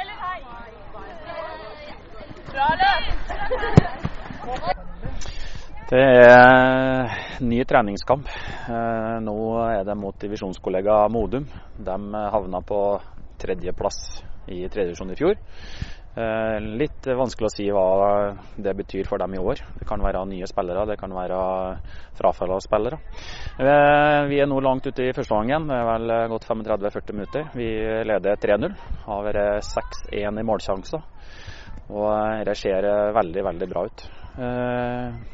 Eller hei. Bra løp. Det er ny treningskamp. Eh, Nå er det mot divisjonskollega Modum. De havna på tredjeplass i tredjedivisjon i fjor. Eh, Litt vanskelig å si hva det betyr for dem i år. Det kan være nye spillere, det kan være frafall av spillere. Eh, Vi er nå langt ute i første gangen. Det er vel gått 35-40 minutter. Vi leder 3-0. Har vært 6-1 i målsjanser. Og det ser veldig, veldig bra ut. Eh,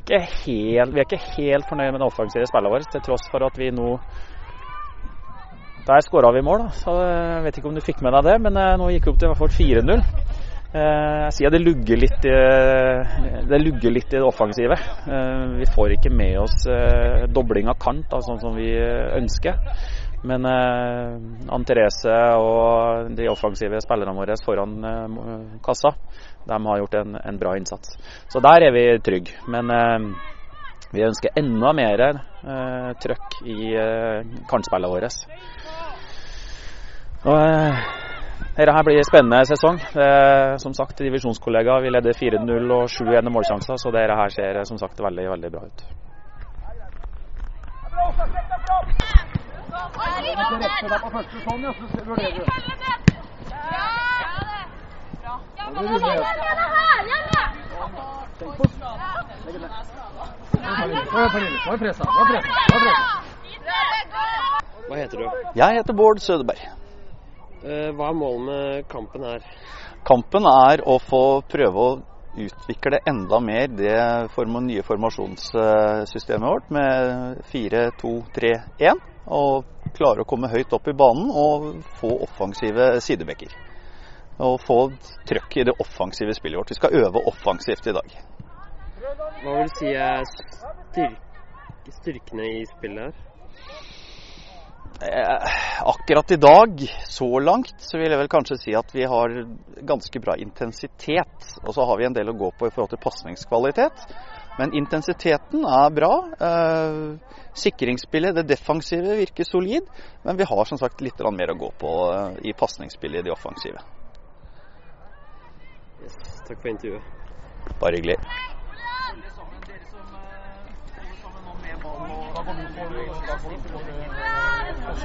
er ikke helt, vi er ikke helt fornøyd med det offensive spillet vårt, til tross for at vi nå Der skåra vi mål, da. så jeg vet ikke om du fikk med deg det, men eh, nå gikk det opp til i hvert fall 4-0. Eh, Jeg sier det lugger litt det lugger litt i det offensive. Eh, Vi får ikke med oss eh, dobling av kant, sånn som vi ønsker. Men eh, Ann Therese og de offensive spillerne våre foran eh, kassa, de har gjort en, en bra innsats. Så der er vi trygge. Men eh, vi ønsker enda mer eh, trøkk i eh, kantspillene våre. Og, eh, dette her blir en spennende sesong. Det er, som sagt, divisjonskollega. Vi leder 4-0 og 7-1 i målsjanser, så dette her ser som sagt veldig, veldig bra ut. Hva heter du? Jeg heter Bård Sødeberg. Eh, Hva er målet med kampen her? Kampen er å få prøve å utvikle enda mer det nye formasjonssystemet vårt med 4-2-3-1. Og klare å komme høyt opp i banen og få offensive sidebekker. Og få trøkk i det offensive spillet vårt. Vi skal øve offensivt i dag. Hva vil du si er styrk styrkene i spillet her? Eh, akkurat i dag, så langt, så vil jeg vel kanskje si at vi har ganske bra intensitet. Og så har vi en del å gå på i forhold til pasningskvalitet. Men intensiteten er bra. Eh, sikringsspillet, det defensive, virker solid. Men vi har som sagt litt mer å gå på eh, i pasningsspillet i det offensive. Yes, takk for intervjuet. Bare hyggelig. prendre le point.